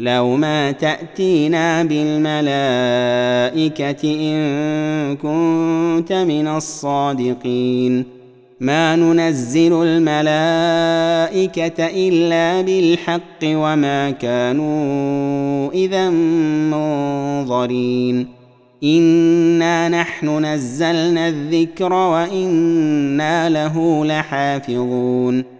لو ما تأتينا بالملائكة إن كنت من الصادقين. ما ننزل الملائكة إلا بالحق وما كانوا إذا منظرين. إنا نحن نزلنا الذكر وإنا له لحافظون.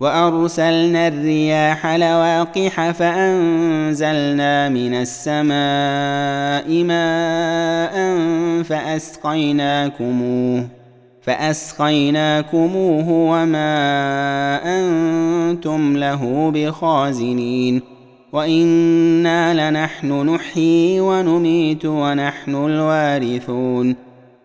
وأرسلنا الرياح لواقح فأنزلنا من السماء ماء فأسقيناكموه فأسقيناكموه وما أنتم له بخازنين. وإنا لنحن نحيي ونميت ونحن الوارثون.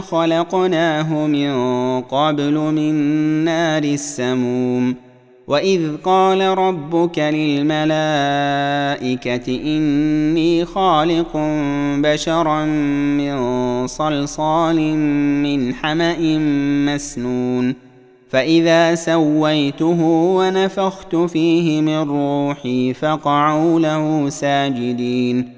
خلقناه من قبل من نار السموم. وإذ قال ربك للملائكة إني خالق بشرا من صلصال من حمأ مسنون. فإذا سويته ونفخت فيه من روحي فقعوا له ساجدين.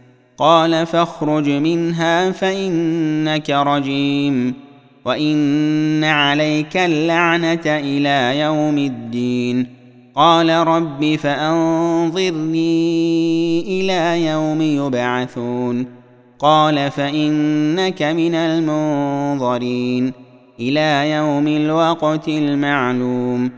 قال فاخرج منها فإنك رجيم وإن عليك اللعنة إلى يوم الدين. قال رب فأنظرني إلى يوم يبعثون. قال فإنك من المنظرين. إلى يوم الوقت المعلوم.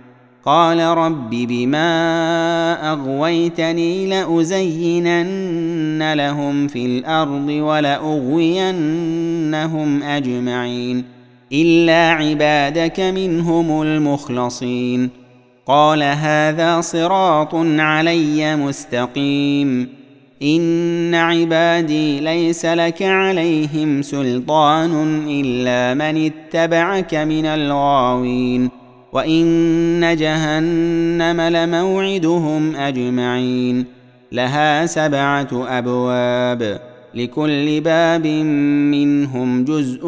قال رب بما أغويتني لأزينن لهم في الأرض ولأغوينهم أجمعين إلا عبادك منهم المخلصين. قال هذا صراط علي مستقيم. إن عبادي ليس لك عليهم سلطان إلا من اتبعك من الغاوين. وان جهنم لموعدهم اجمعين لها سبعه ابواب لكل باب منهم جزء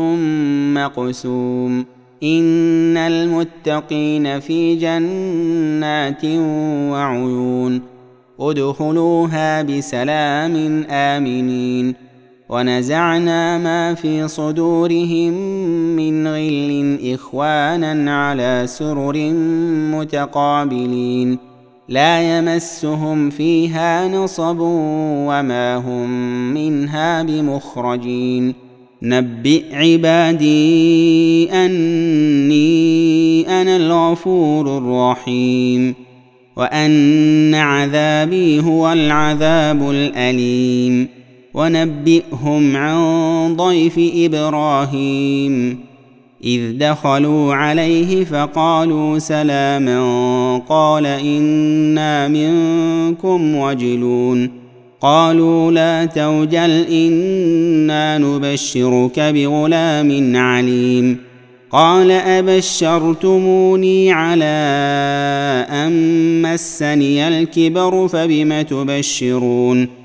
مقسوم ان المتقين في جنات وعيون ادخلوها بسلام امنين ونزعنا ما في صدورهم من غل إخوانا على سرر متقابلين. لا يمسهم فيها نصب وما هم منها بمخرجين. نبئ عبادي أني أنا الغفور الرحيم. وأن عذابي هو العذاب الأليم. ونبئهم عن ضيف إبراهيم. إذ دخلوا عليه فقالوا سلاما قال إنا منكم وجلون. قالوا لا توجل إنا نبشرك بغلام عليم. قال أبشرتموني على أن مسني الكبر فبم تبشرون؟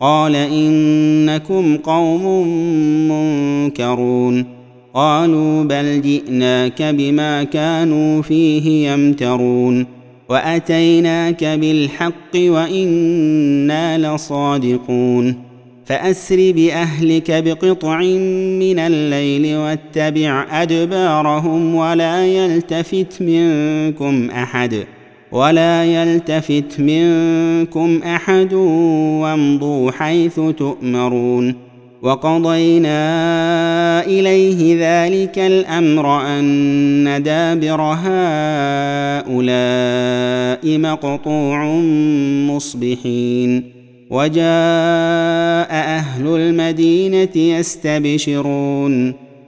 قال إنكم قوم منكرون. قالوا بل جئناك بما كانوا فيه يمترون. وأتيناك بالحق وإنا لصادقون. فأسر بأهلك بقطع من الليل واتبع أدبارهم ولا يلتفت منكم أحد. ولا يلتفت منكم أحد وامضوا حيث تؤمرون وقضينا إليه ذلك الأمر أن دابر هؤلاء مقطوع مصبحين وجاء أهل المدينة يستبشرون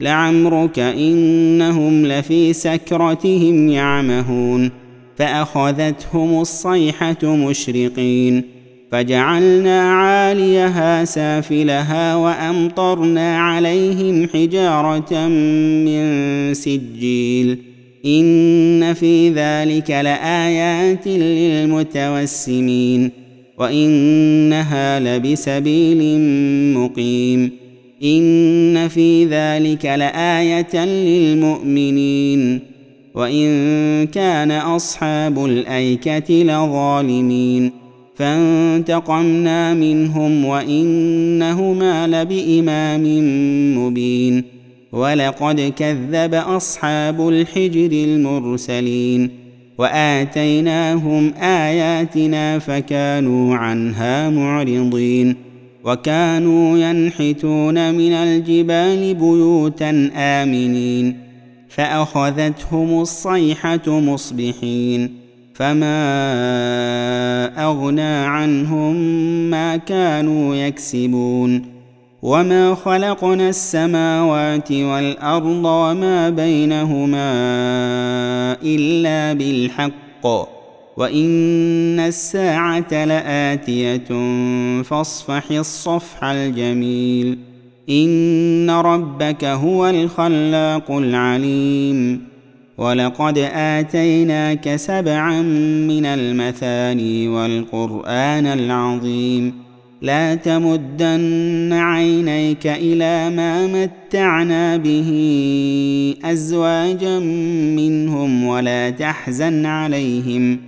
لعمرك إنهم لفي سكرتهم يعمهون فأخذتهم الصيحة مشرقين فجعلنا عاليها سافلها وأمطرنا عليهم حجارة من سجيل إن في ذلك لآيات للمتوسمين وإنها لبسبيل مقيم ان في ذلك لايه للمؤمنين وان كان اصحاب الايكه لظالمين فانتقمنا منهم وانهما لبامام مبين ولقد كذب اصحاب الحجر المرسلين واتيناهم اياتنا فكانوا عنها معرضين وكانوا ينحتون من الجبال بيوتا آمنين فأخذتهم الصيحة مصبحين فما أغنى عنهم ما كانوا يكسبون. وما خلقنا السماوات والأرض وما بينهما إلا بالحق. وان الساعة لاتيه فاصفح الصفح الجميل ان ربك هو الخلاق العليم ولقد اتيناك سبعا من المثاني والقران العظيم لا تمدن عينيك إلى ما متعنا به ازواجا منهم ولا تحزن عليهم